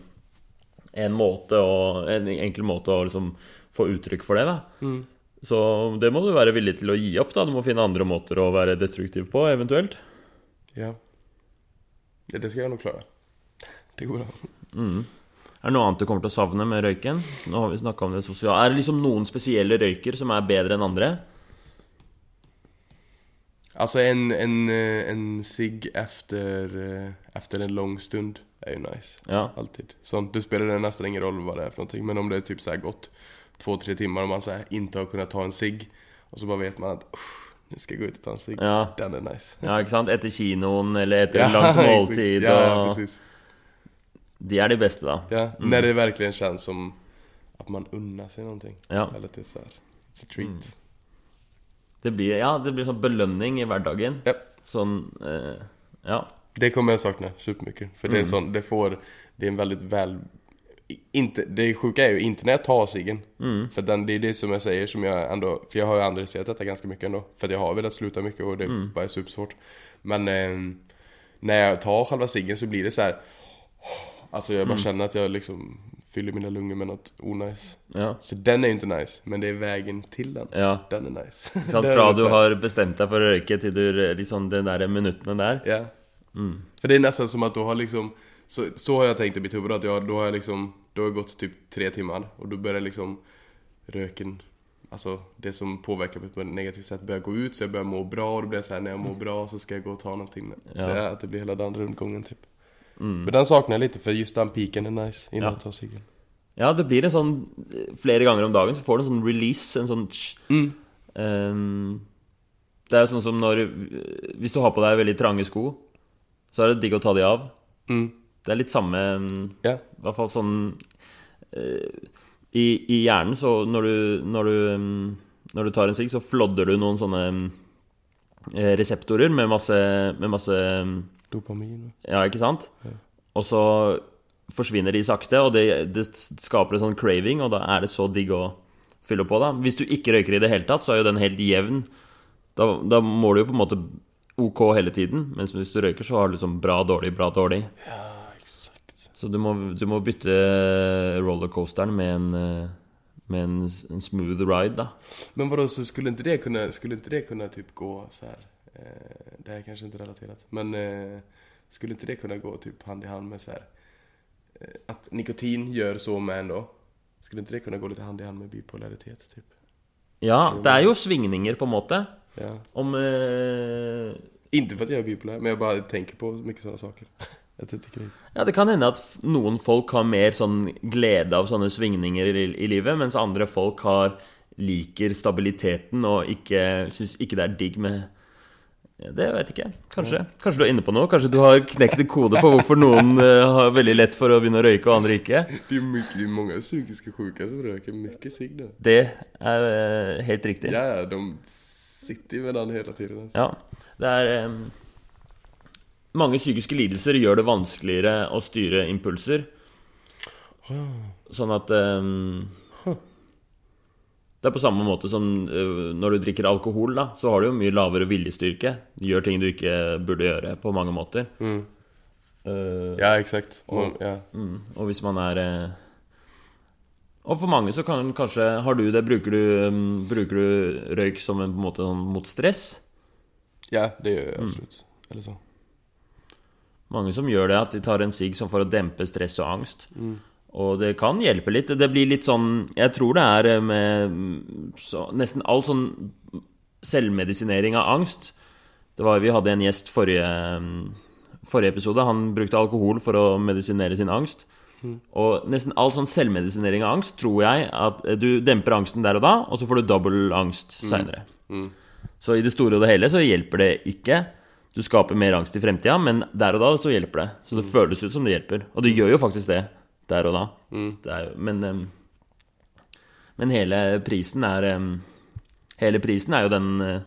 Speaker 1: En måte å En enkel måte å liksom få uttrykk for det, da. Så det må du være villig til å gi opp, da. Du må finne andre måter å være destruktiv på, eventuelt.
Speaker 2: Ja. ja. Det skal jeg nok klare. Det går bra.
Speaker 1: Er det noe annet du kommer til å savne med røyken? Nå har vi om det sosiale Er det liksom noen spesielle røyker som er bedre enn andre?
Speaker 2: Altså, en, en, eh, en sigg efter, eh, efter en lang stund er jo nice.
Speaker 1: Ja.
Speaker 2: Alltid. Sånn, det spiller nesten ingen roll hva det er, for noe, Men om det er typ så gått två, tre timer og man så ikke har kunnet ta en sigg, og så bare vet man at jeg skal ska gå ut og ta en sigg.
Speaker 1: Ja.
Speaker 2: Den er nice.
Speaker 1: Ja, ikke sant? Etter kinoen eller etter
Speaker 2: Ja,
Speaker 1: langt måltid.
Speaker 2: Ja, ja, precis.
Speaker 1: De er de beste, da.
Speaker 2: Ja, när det verkligen känns som att man unnar sig någonting.
Speaker 1: Ja.
Speaker 2: Eller att det är så här, it's a treat.
Speaker 1: Det blir, ja, det blir sånn belønning i hverdagen.
Speaker 2: Ja.
Speaker 1: Sånn eh, Ja.
Speaker 2: Det kommer jag sakna supermycket. För det är en
Speaker 1: Mm.
Speaker 2: sån, det får, det är en väldigt väl... i- Inte, det sjuka är ju inte när jag tar ciggen.
Speaker 1: Mm.
Speaker 2: För den, det är det som jag säger som jag ändå, för jag har ju andre detta ganska mycket ändå. För For jag har velat sluta mycket och det
Speaker 1: Mm.
Speaker 2: bara är supersvårt. Men eh, när jag tar själva ciggen så blir det så här. Alltså jag bara
Speaker 1: Mm.
Speaker 2: känner att jag liksom fyller mina lungor med något onajs.
Speaker 1: ja.
Speaker 2: Så den är ju inte nice, men det är vägen till den.
Speaker 1: ja.
Speaker 2: Den är nice.
Speaker 1: Sant? Fra du har bestemt deg for å røyke, til du liksom de der minuten der.
Speaker 2: Ja.
Speaker 1: Mm.
Speaker 2: För det är nästan som att du har liksom så, så har jag tänkt i mitt huvud att jag, då har jag liksom Då har jag gått typ tre timmar och då börjar liksom Röken Alltså det som påverkar mig på ett negativt sätt börjar gå ut så jag börjar må bra och då blir jag så här, när jag mår bra så ska jag gå och ta någonting
Speaker 1: Ja.
Speaker 2: Det är att det blir hela den rundgången typ
Speaker 1: Mm.
Speaker 2: Men den sakner jeg litt, for just den piken er nice
Speaker 1: Ja. Ja, det blir en sånn Flere ganger om dagen så får du en sånn release, en sånn
Speaker 2: mm.
Speaker 1: um, Det er jo sånn som når Hvis du har på deg veldig trange sko, så er det digg å ta de av.
Speaker 2: Mm.
Speaker 1: Det er litt samme mm,
Speaker 2: Ja,
Speaker 1: I hvert fall sånn uh, i, I hjernen, så når du Når du, um, når du tar en sigg, så flodder du noen sånne eh, reseptorer med masse, med masse mm,
Speaker 2: dopamin
Speaker 1: Ja, ikke sant?
Speaker 2: Ja.
Speaker 1: Og så forsvinner de sakte, og det, det skaper en sånn craving, og da er det så digg å fylle på, da. Hvis du ikke røyker i det hele tatt, så er jo den helt jevn. Da, da må du jo på en måte OK hele tiden, mens hvis du røyker, så har du liksom bra, dårlig, bra, dårlig.
Speaker 2: Ja, exakt
Speaker 1: Så du må, du må bytte rollercoasteren med en, med en, en smooth ride, da.
Speaker 2: Men vadå, så skulle inte det kunna, skulle inte det kunna typ gå så här? Eh, det här är kanske inte relaterat, men eh, skulle inte det kunna gå typ hand i hand med så här? Eh, att nikotin gör så med en då? Skulle inte det kunna gå lite hand i hand med bipolaritet typ?
Speaker 1: Ja, det er jo svingninger, på en måte.
Speaker 2: Ja.
Speaker 1: Om eh,
Speaker 2: Inte för att jag är bipolär, men jag bara tänker på mycket sådana saker.
Speaker 1: Ja, det kan hende at noen folk har mer sånn glede av sånne svingninger i, i livet, mens andre folk har liker stabiliteten og ikke syns ikke det er digg med ja, Det vet jeg ikke. Kanskje. Kanskje du er inne på noe? Kanskje du har knekt en kode på hvorfor noen eh, har veldig lett for å begynne å røyke, og andre ikke?
Speaker 2: Det er mye, mange psykiske sjuka som røyker mye sigg.
Speaker 1: Det er eh, helt riktig.
Speaker 2: Ja, ja, de sitter med den hele tiden.
Speaker 1: Ja. Det er um, Mange psykiske lidelser gjør det vanskeligere å styre impulser. Sånn at eh, Det er på samme måte som eh, når du drikker alkohol, da, så har du jo mye lavere viljestyrke. Du gjør ting du ikke burde gjøre, på mange måter.
Speaker 2: Mm.
Speaker 1: Uh,
Speaker 2: Ja, eksakt. Og, ja.
Speaker 1: mm, og hvis man er eh, Og for mange så kan kanskje Har du det? Bruker du, um, bruker du røyk som en på en måte sånn mot stress?
Speaker 2: ja, det gjør jeg absolutt. Mm. Eller så.
Speaker 1: Mange som gjør det, at de tar en sigg som for å dempe stress og angst. Og det kan hjelpe litt. Det blir litt sånn Jeg tror det er med så, nesten all sånn selvmedisinering av angst. Det var, vi hadde en gjest forrige, forrige episode. Han brukte alkohol for å medisinere sin angst. Og nesten all sånn selvmedisinering av angst tror jeg at du demper angsten der og da, og så får du dobbel angst seinere.
Speaker 2: Mm.
Speaker 1: Så i det store og det hele så hjelper det ikke. Du skaper mer angst i fremtida, men der og da så hjelper det. Så det føles ut som det hjelper. Og det gjør jo faktisk det der og da.
Speaker 2: Mm.
Speaker 1: Det er men, men hele prisen er Hele prisen er jo den eh,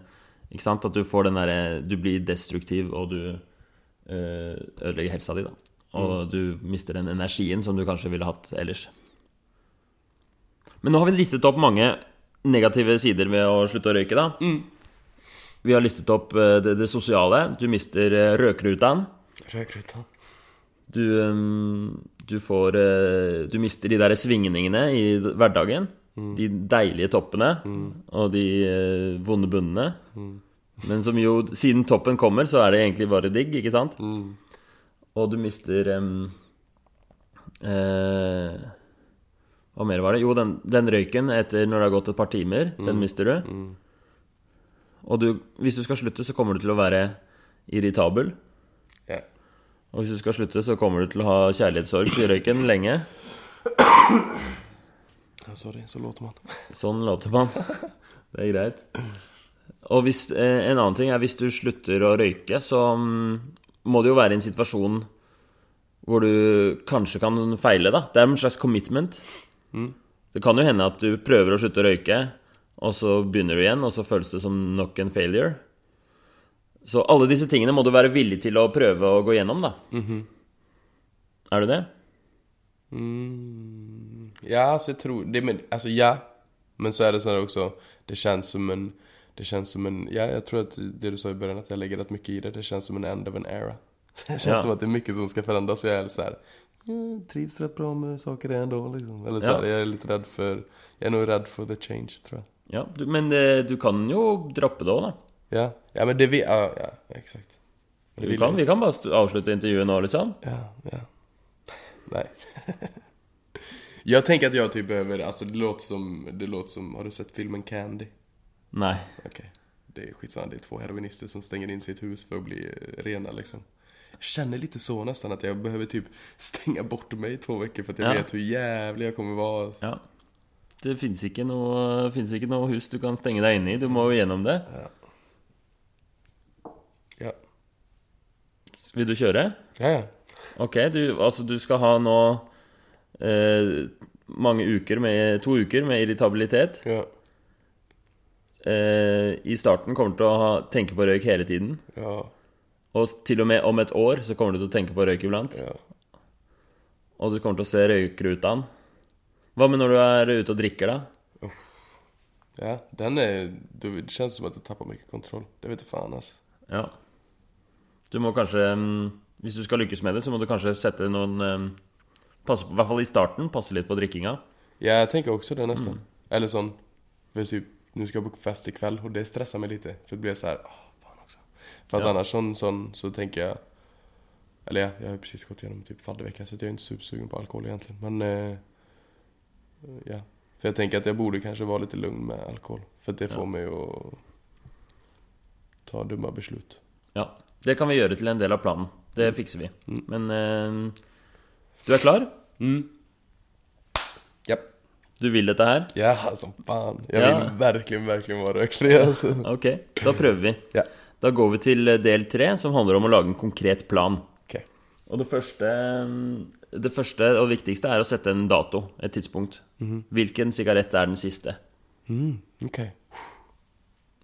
Speaker 1: Ikke sant? At du får den derre Du blir destruktiv, og du eh, ødelegger helsa di, da. Og du mister den energien som du kanskje ville hatt ellers. Men nå har vi listet opp mange negative sider ved å slutte å røyke, da. Vi har listet opp eh, det, det sosiale. Du mister eh, røkrutan. Du, um, du får eh, Du mister de der svingningene i hverdagen. De deilige toppene og de eh, vonde bunnene. Men som jo, siden toppen kommer, så er det egentlig bare digg, ikke sant?
Speaker 2: Mm.
Speaker 1: Og du mister um, eh, Hva mer var det? Jo, den, den røyken etter når det har gått et par timer, den mister du. Og du, hvis du skal slutte, så kommer du til å være irritabel.
Speaker 2: Ja.
Speaker 1: Og hvis du skal slutte, så kommer du til å ha kjærlighetssorg i røyken lenge.
Speaker 2: Ja, sorry, så låter man.
Speaker 1: Sånn låter man. Det er greit. Og hvis, eh, en annen ting er hvis du slutter å røyke, så mm, må det jo være i en situasjon hvor du kanskje kan feile, da. Det er en slags commitment. Det kan jo hende at du prøver å slutte å røyke, og så begynner du igjen, og så føles det som nok en failure. Så alle disse tingene må du være villig til å prøve å gå gjennom, da. Er du det?
Speaker 2: Mm. Ja, altså jeg tror, det, men, Altså ja. Men så er det sånn også det kjennes som en, det kjennes som en, ja jeg tror at det du sa i begynnelsen, at jeg legger rett mye i det, det kjennes som en end of an era. Det kjennes
Speaker 1: Ja.
Speaker 2: som at det er mye som skal forandres, og jeg er så sånn jag trivs rett bra med saker ennå, liksom. Eller så
Speaker 1: Ja.
Speaker 2: jeg er är lite rädd för, jag är nog rädd för the change tror jeg.
Speaker 1: Ja, du, men eh, du kan jo droppe det òg, da.
Speaker 2: Ja, ja men det vi, ja, ja eksakt.
Speaker 1: Vi,
Speaker 2: Vi
Speaker 1: kan, vi kan bare avslutte intervjuet nå, liksom.
Speaker 2: Ja, ja. Nej. jag tänker att jag typ behöver, alltså det låter som, det låter som, har du sett filmen Candy?
Speaker 1: Nei.
Speaker 2: Okej. Det är skitsamma, det är två heroinister som stänger in sitt hus för att bli eh, rena liksom. Jag känner lite så nästan att jag behöver typ stänga bort mig i två veckor för att jag
Speaker 1: Ja.
Speaker 2: vet hur jävlig jag kommer vara.
Speaker 1: Ja. Det fins ikke, ikke noe hus du kan stenge deg inne i. Du må jo gjennom det.
Speaker 2: Ja.
Speaker 1: Vil du kjøre?
Speaker 2: Ja, ja.
Speaker 1: Ok, du, altså du skal ha nå eh, mange uker med To uker med irritabilitet.
Speaker 2: Ja.
Speaker 1: Eh, I starten kommer du til å ha, tenke på røyk hele tiden.
Speaker 2: Ja.
Speaker 1: Og til og med om et år så kommer du til å tenke på røyk iblant.
Speaker 2: Ja.
Speaker 1: Og du kommer til å se røykrutene. Hva med når du er ute og drikker, da?
Speaker 2: Ja, den er det kjennes som at jag tapper mye kontroll. Det vet du faen, altså.
Speaker 1: Ja. Du må kanskje mm, Hvis du skal lykkes med det, så må du kanskje sette noen mm, passe, I hvert fall i starten passe litt på drikkinga.
Speaker 2: Ja, jeg tenker også det nästan. Eller sånn Hvis vi nå skal på fest i kveld, og det stresser meg litt, så det blir så sånn, åh faen også. For at
Speaker 1: Ja.
Speaker 2: annars sånn, sånn, så tenker jeg eller ja, jeg har jo precis gått gjennom typ faddervecka så jeg er ikke supersugen på alkohol egentlig, Men, uh, ja. For jeg tenker at jeg burde kanskje være litt lugn med alkohol. for det får vi jo ta dumme beslut.
Speaker 1: Ja. Det kan vi gjøre til en del av planen. Det fikser vi. Men eh, du er klar? Mm.
Speaker 2: Japp.
Speaker 1: Du vil dette her?
Speaker 2: Ja, som fan. Jeg
Speaker 1: Ja.
Speaker 2: vil virkelig, virkelig være røykfri. Altså.
Speaker 1: Ok, da prøver vi.
Speaker 2: Ja.
Speaker 1: Da går vi til eh, del tre, som handler om å lage en konkret plan.
Speaker 2: Okay.
Speaker 1: Og det første, det første og viktigste er å sette en dato, et tidspunkt. Hvilken sigarett er den siste?
Speaker 2: Mm, ok.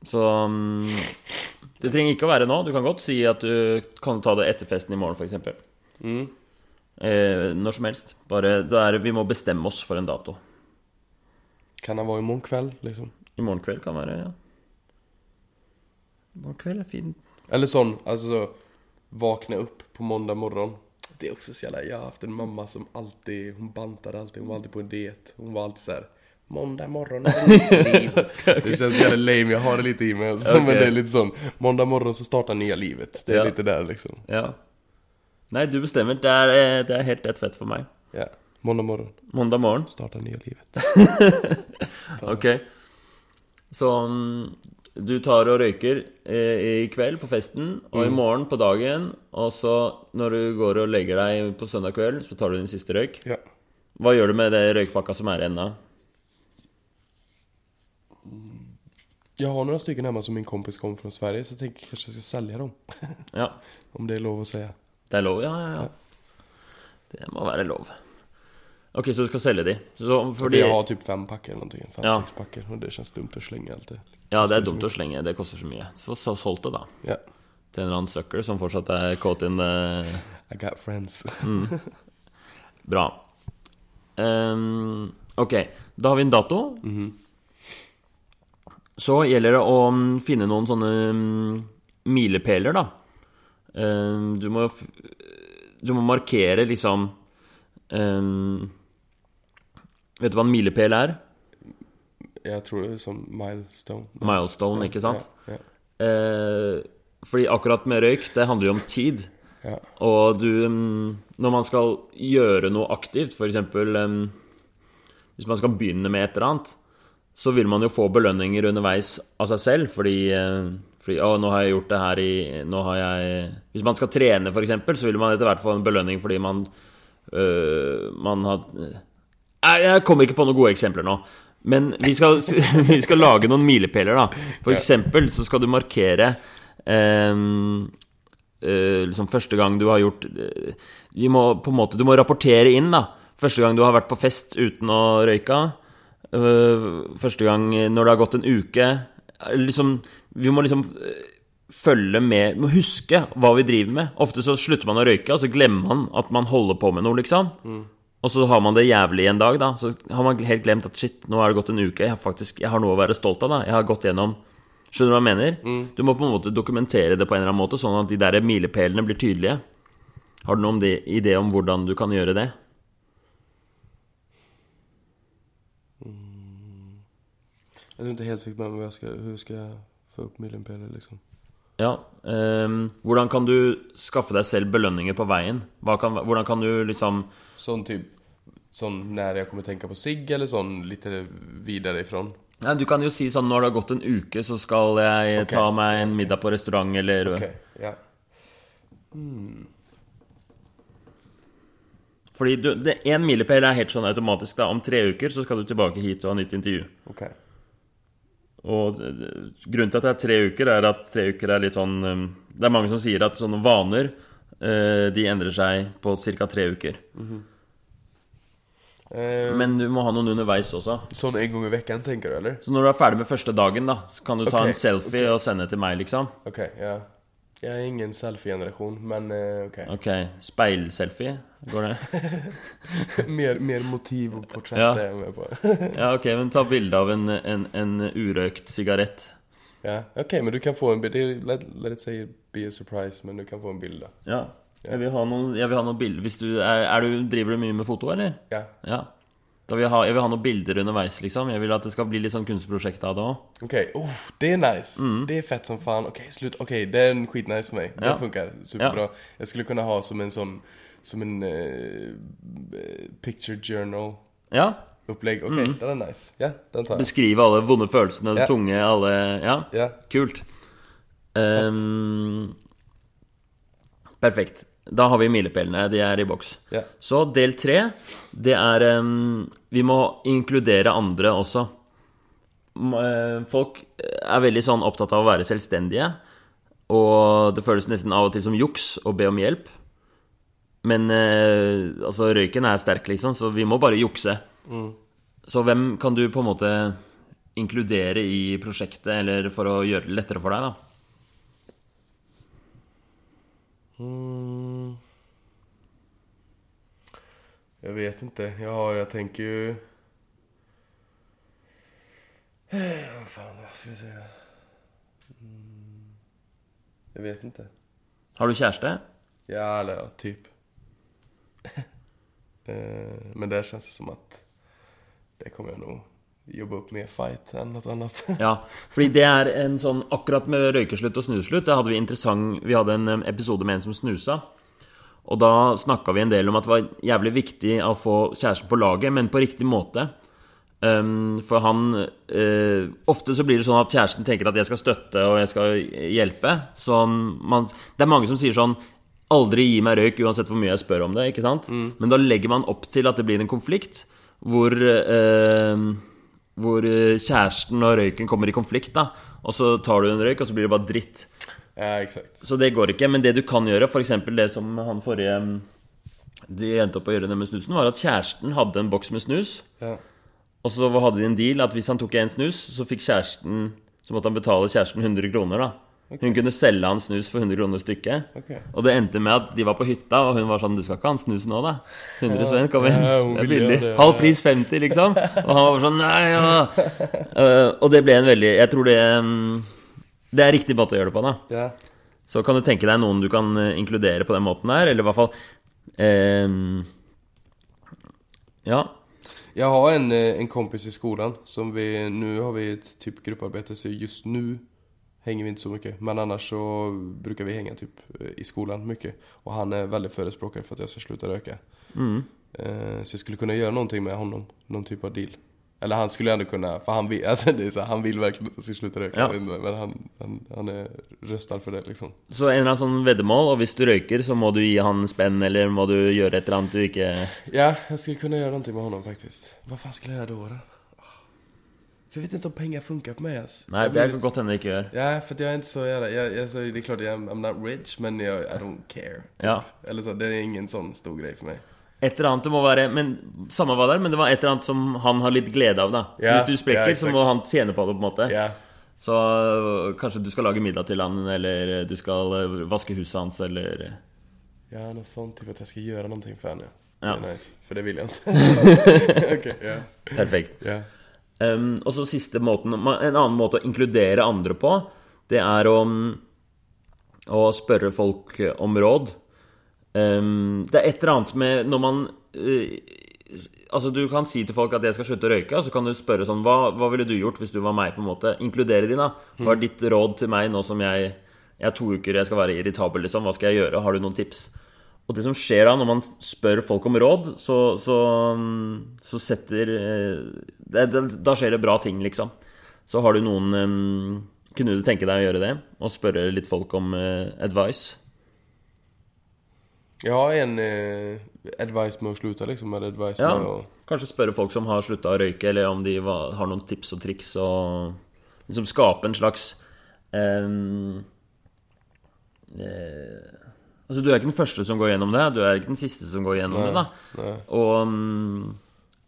Speaker 1: Så mm, det trenger ikke å være nå. Du kan godt si at du kan ta det etter festen i morgen, f.eks.
Speaker 2: Mm.
Speaker 1: Eh, når som helst. Bare da er Vi må bestemme oss for en dato.
Speaker 2: Kan det være i morgen kveld, liksom?
Speaker 1: I morgen kveld kan være, ja. I morgen kveld er fint.
Speaker 2: Eller sånn, altså så, vakna opp på måndag morgon. Det är också så jävla, jag har haft en mamma som alltid, hon bantade alltid, hon var alltid på en diet. Hon var alltid så här. Måndag morgon är det nytt liv. Det känns jävla lame, jag har det lite i mig alltså,
Speaker 1: okay.
Speaker 2: Men det är lite sån, måndag morgon så startar nya livet. Det är
Speaker 1: Ja.
Speaker 2: lite där liksom.
Speaker 1: Ja. Nei, du bestemmer. Det eh, det är helt rätt fett for meg.
Speaker 2: Ja, måndag morgon,
Speaker 1: Måndag morgon.
Speaker 2: startar nya livet.
Speaker 1: Ok. Så mm, du tar og røyker eh, i kveld på festen, og i morgen på dagen, og så når du går og legger deg på søndag kveld, så tar du din siste røyk.
Speaker 2: Ja.
Speaker 1: Hva gjør du med det røykpakka som er igjen da?
Speaker 2: Jag har några stycken hemma som min kompis kom från Sverige, så jag tänker kanske jag ska sälja dem.
Speaker 1: Ja,
Speaker 2: Om det är lov att säga.
Speaker 1: det er lov? Ja, ja, ja. Det må være lov. Ok, så du skal selge de? Så, fordi,
Speaker 2: Jeg har typ fem pakker eller noe. fem,
Speaker 1: Ja.
Speaker 2: seks pakker. Og det kjennes dumt å slenge alt det.
Speaker 1: ja, det er dumt å slenge. Det koster så mye. Så så solgt det, da.
Speaker 2: Ja.
Speaker 1: Til en eller annen sucker som fortsatt er caught in the
Speaker 2: I got friends. mm.
Speaker 1: Bra. Um, ok, da har vi en dato. Så gjelder det å mm, finne noen sånne mm, milepæler, da. Ehm, du må Du må markere liksom um, Vet du hva en milepæl er?
Speaker 2: Jeg tror det er sånn milestone.
Speaker 1: Milestone, ikke sant?
Speaker 2: Ja, ja.
Speaker 1: Eh, fordi akkurat med røyk, det handler jo om tid.
Speaker 2: Ja.
Speaker 1: Og du mm, Når man skal gjøre noe aktivt, f.eks. Um, hvis man skal begynne med et eller annet, så vil man jo få belønninger underveis av seg selv, fordi, eh, fordi Å, nå har jeg gjort det her i Nå har jeg Hvis man skal trene, f.eks., så vil man etter hvert få en belønning fordi man øh, Man har Jeg kommer ikke på noen gode eksempler nå. Men vi skal, vi skal lage noen milepæler, da. For eksempel så skal du markere ehm, eh, liksom første gang du har gjort Vi må måte Du må rapportere inn, da. Første gang du har vært på fest uten å røyke. Eh, første gang når det har gått en uke. Liksom Vi må liksom eh, følge med Må huske hva vi driver med. Ofte så slutter man å røyke, og så glemmer man at man holder på med noe, liksom. Og så har man det jævlig en dag, da. Så har man helt glemt at shit, nå har det gått en uke. Jeg har faktisk Jeg har noe å være stolt av, da. Jeg har gått gjennom Skjønner du hva jeg mener? Du må på en måte dokumentere det på en eller annen måte, sånn at de der milepælene blir tydelige. Har du noen idé om hvordan du kan gjøre det?
Speaker 2: Jeg tror ikke helt fikk med meg jeg skal, hvordan skal jeg få opp milepæler, liksom.
Speaker 1: Ja. ehm, hvordan kan du skaffe deg selv belønninger på veien? Kan, hvordan kan du liksom
Speaker 2: Sånn typ Sånn når jeg kommer tenke på sigg, eller sånn litt videre ifrån?
Speaker 1: Nei, Du kan jo si sånn når det har gått en uke, så skal jeg
Speaker 2: okay.
Speaker 1: ta meg en middag på restaurant, eller
Speaker 2: Ok, ja.
Speaker 1: Fordi du, det, en milepæl er helt sånn automatisk. da Om tre uker så skal du tilbake hit og ha nytt intervju.
Speaker 2: Ok.
Speaker 1: Og grunnen til at det er tre uker, er at tre uker er litt sånn um, Det er mange som sier at sånne vaner eh, De endrer seg på ca. tre uker.
Speaker 2: Eh,
Speaker 1: Men du må ha noen underveis også.
Speaker 2: sånn en gang i uken, tenker du, eller?
Speaker 1: Så når du er ferdig med første dagen, da så kan du ta
Speaker 2: okay,
Speaker 1: en selfie og sende til meg, liksom.
Speaker 2: Ok, ja. Jeg er ingen selfie-generasjon, men eh, ok.
Speaker 1: Ok, speilselfie? Går det?
Speaker 2: mer, mer motiv og portrett
Speaker 1: Ja.
Speaker 2: er jeg med på.
Speaker 1: Ja, ok, men ta bilde av en, en, en urøykt sigarett.
Speaker 2: ja, ok, men du kan få en bilde. Let, let it say be a surprise, men du kan få en bilde.
Speaker 1: Ja. Jeg vil ha noen, jeg vil ha noen bilder du er, er du, Driver du mye med foto, eller?
Speaker 2: Ja,
Speaker 1: Ja. Da vil jeg, ha, jeg vil ha noen bilder underveis, liksom. Jeg vil at det skal bli litt sånn kunstprosjekt av det òg.
Speaker 2: ok. Oh, det er nice. Det er fett som faen. Ok, slutt. Ok, det er skitnice for meg. Det
Speaker 1: Ja.
Speaker 2: funker superbra. Jeg skulle kunne ha som en sånn som en uh, picture journal
Speaker 1: Ja.
Speaker 2: Ok, mm. den er nice. Ja, den tar jeg.
Speaker 1: Beskrive alle vonde følelsene,
Speaker 2: Ja.
Speaker 1: tunge, alle Ja,
Speaker 2: Ja,
Speaker 1: kult. Um, perfekt. Da har vi milepælene. De er i boks.
Speaker 2: ja.
Speaker 1: Så del tre, det er um, Vi må inkludere andre også. Eh, Folk er veldig sånn opptatt av å være selvstendige. Og det føles nesten av og til som juks å be om hjelp. Men uh, altså, røyken er sterk, liksom, så vi må bare jukse. Så hvem kan du på en måte inkludere i prosjektet, eller for å gjøre det lettere for deg, da?
Speaker 2: Mm. Jag vet inte. Ja, jag tänker ju... Eh, Vad fan, vad ska jag säga? Mm. Jag vet inte.
Speaker 1: Har du kjæreste?
Speaker 2: Ja, eller ja, typ. Eh, Men där känns det som att det kommer jag nog jobba upp mer fight än något annat.
Speaker 1: Ja, fordi det er en sånn Akkurat med røykeslutt og snuslutt, det hadde vi interessant Vi hadde en em, episode med en som snusa. Og da snakka vi en del om at det var jævlig viktig å få kjæresten på laget, men på riktig måte. Um, for han uh, Ofte så blir det sånn at kjæresten tenker at jeg skal støtte og jeg skal hjelpe. Så man, det er mange som sier sånn Aldri gi meg røyk uansett hvor mye jeg spør om det. ikke sant? Men da legger man opp til at det blir en konflikt hvor uh, hvor kjæresten og røyken kommer i konflikt, da. Og så tar du en røyk, og så blir det bare dritt.
Speaker 2: Ja, exakt.
Speaker 1: Så det går ikke. Men det du kan gjøre, f.eks. det som han forrige mm, De endte opp å gjøre det med snusen, var at kjæresten hadde en boks med snus.
Speaker 2: Ja.
Speaker 1: Og så hadde de en deal at hvis han tok en snus, så fikk kjæresten Så måtte han betale kjæresten 100 kroner, da. Hun kunne selge han snus for 100 kroner stykket.
Speaker 2: Okay.
Speaker 1: Og det endte med at de var på hytta, og hun var sånn 'Du skal ikke ha en snus nå, da?' 100 spenn, kom igjen.
Speaker 2: Ja,
Speaker 1: Det er billig.
Speaker 2: Det, ja.
Speaker 1: Halv pris 50, liksom. Og han var sånn 'Nei, ja'. Uh, og det ble en veldig Jeg tror det mm, Det er riktig måte å gjøre det på, da.
Speaker 2: Ja.
Speaker 1: Så kan du tenke deg noen du kan eh, inkludere på den måten der, eller i hvert fall eh, Ja.
Speaker 2: Jeg har en, eh, en kompis i skolen som vi, Nå har vi et typ gruppearbeid, så just nu hänger vi inte så mycket. Men annars så brukar vi henge typ eh, i skolan mycket. Og han er veldig förespråkare at jeg skal slutte å røyke.
Speaker 1: Mm.
Speaker 2: Eh, Så jeg skulle kunne gjøre noe med honom. Någon typ av deal. Eller han skulle ändå kunna, för han vill, alltså det är så, han vill verkligen att jag ska sluta röka.
Speaker 1: Ja.
Speaker 2: Men han, han, han är röstad för det liksom.
Speaker 1: Så en eller annen sånn veddemål, og hvis du røyker, så må du gi han spenn, eller må du gjøre et eller annet du ikke
Speaker 2: Ja, jag skulle kunna göra någonting med honom faktiskt. Vad fan skulle jag göra då? då? För jag vet inte om pengar funkar på mig ass.
Speaker 1: Nei, det kan godt hende det ikke gjør.
Speaker 2: Ja, för att jag är inte så jävla, jag, jag, så det är klart jag, I'm not rich men jag, I don't care. Typ.
Speaker 1: Ja.
Speaker 2: Eller så, det är ingen sån stor grej för mig.
Speaker 1: Et eller annet det må være Men Samme hva det er, men det var et eller annet som han har litt glede av, da. Så
Speaker 2: yeah,
Speaker 1: hvis du sprekker,
Speaker 2: ja,
Speaker 1: så må han tjene på det, på en måte.
Speaker 2: yeah.
Speaker 1: Så øh, kanskje du skal lage middag til han, eller du skal øh, vaske huset hans, eller
Speaker 2: ja noe sånt, typ at jeg skal gjøre noe for han,
Speaker 1: Ja.
Speaker 2: Det nice, For det vil han inte. Okej.
Speaker 1: Perfekt.
Speaker 2: Ja.
Speaker 1: Um, og så siste måten En annen måte å inkludere andre på, det er å, å spørre folk om råd. Um, det er et eller annet med når man uh, Altså Du kan si til folk at jeg skal slutte å røyke, og så kan du spørre sånn hva, hva ville du gjort hvis du var meg? på en måte Inkludere de, da. Hva er ditt råd til meg nå som jeg Jeg er to uker, jeg skal være irritabel, liksom. Hva skal jeg gjøre? Har du noen tips? Og det som skjer da, når man spør folk om råd, så, så, mm, så setter eh, det, det, Da skjer det bra ting, liksom. Så har du noen um, Kunne du tenke deg å gjøre det? Og spørre litt folk om uh, advice?
Speaker 2: Jag har en eh, advice med å slutte, liksom, eller advice med å.
Speaker 1: Kanskje spørre folk som har slutta å røyke, eller om de va- har noen tips og triks, og liksom skape en slags ehm, eh, Altså, du er ikke den første som går gjennom det, du er ikke den siste som går gjennom det, da.
Speaker 2: Nei,
Speaker 1: Og mm,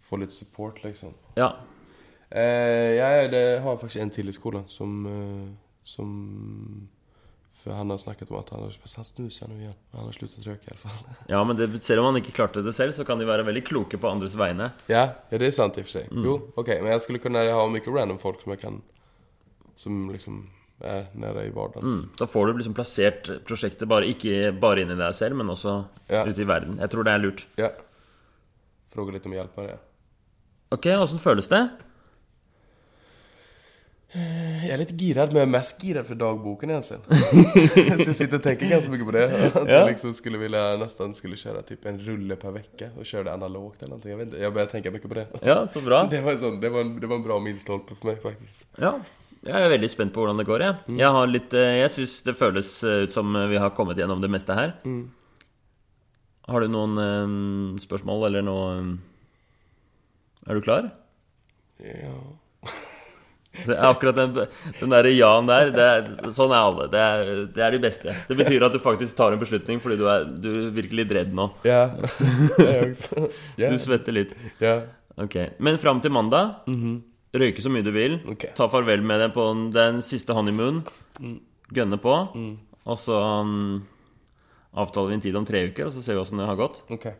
Speaker 2: få litt support liksom.
Speaker 1: ja.
Speaker 2: Eh, jeg det har faktisk en til i skolen som... Eh, som... För han har snakket om at han har... Han snuser nu igjen Han har sluttet å i iallfall. fall.
Speaker 1: Ja, men det, selv om han ikke klarte det selv, så kan de være veldig kloke på andres vegne.
Speaker 2: Ja, ja det er sant i og for seg.
Speaker 1: Mm.
Speaker 2: Jo, ok, men jeg skulle kunne ha mye random folk som jeg kan... Som liksom er nede i hverdagen.
Speaker 1: Mm. Da får du liksom plassert prosjektet bare, ikke bare inni deg selv, men også
Speaker 2: Ja.
Speaker 1: ute i verden. Jeg tror det er lurt.
Speaker 2: Ja. Fråga litt om hjelp med det.
Speaker 1: Ok, åssen føles det?
Speaker 2: Jag är lite girad, men jag är mest girad för dagboken egentligen. så jag sitter och tänker ganska mycket på det. Att
Speaker 1: Ja.
Speaker 2: jag liksom skulle vilja, nästan skulle köra typ en rulle per vecka och köra det analogt eller någonting. Jag vet inte, jag börjar tänka mycket på det.
Speaker 1: Ja, så bra.
Speaker 2: Det var en, sån, det var en, det var en bra milstolpe för mig faktiskt.
Speaker 1: Ja. Jeg er veldig spent på hvordan det går. Jeg, jeg, har litt, eh, jeg syns det føles eh, ut som vi har kommet gjennom det meste her. Har du noen um, spørsmål eller noe um, Er du klar?
Speaker 2: Ja.
Speaker 1: Det er akkurat den, den der ja-en der. Det er, sånn er alle. Det er, det er de beste. Det betyr at du faktisk tar en beslutning fordi du er, du er virkelig redd nå.
Speaker 2: Ja.
Speaker 1: Du svetter litt.
Speaker 2: Ja.
Speaker 1: Ok, Men fram til mandag Røyke så mye du vil
Speaker 2: Okay.
Speaker 1: Ta farvel med deg på den, den siste honeymoon Gønne på Og så um, avtaler vi en tid om tre uker Og så ser vi hvordan det har gått
Speaker 2: Okej.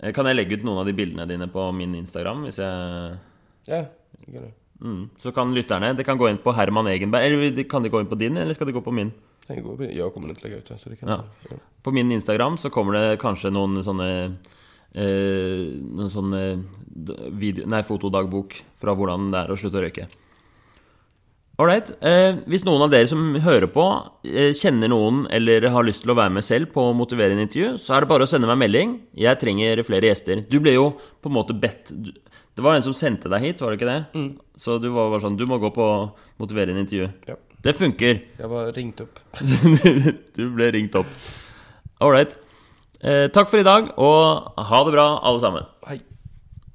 Speaker 1: Eh, Kan jeg legge ut noen av de bildene dine på min Instagram Hvis jeg...
Speaker 2: Ja, det.
Speaker 1: Mm. Så kan lytterne Det kan gå inn på Herman Egenberg Eller kan de gå inn på din Eller skal de gå på min
Speaker 2: Jeg, går, jag kommer å legge ut det, kan
Speaker 1: Ja.
Speaker 2: Ja.
Speaker 1: På min Instagram så kommer det kanskje noen sånne eh, Noen sånne video, nei, fotodagbok fra hvordan det er å slutte å røyke. Ålreit. Eh, hvis noen av dere som hører på, eh, kjenner noen eller har lyst til å være med selv på å motivere en intervju, så er det bare å sende meg melding. Jeg trenger flere gjester. Du ble jo på en måte bedt Det var en som sendte deg hit, var det ikke det? Så du var bare sånn Du må gå på motivere en intervju.
Speaker 2: Ja.
Speaker 1: Det funker.
Speaker 2: Jeg var ringt opp.
Speaker 1: du ble ringt opp. Ålreit. Eh, takk for i dag, og ha det bra, alle sammen.
Speaker 2: Hej.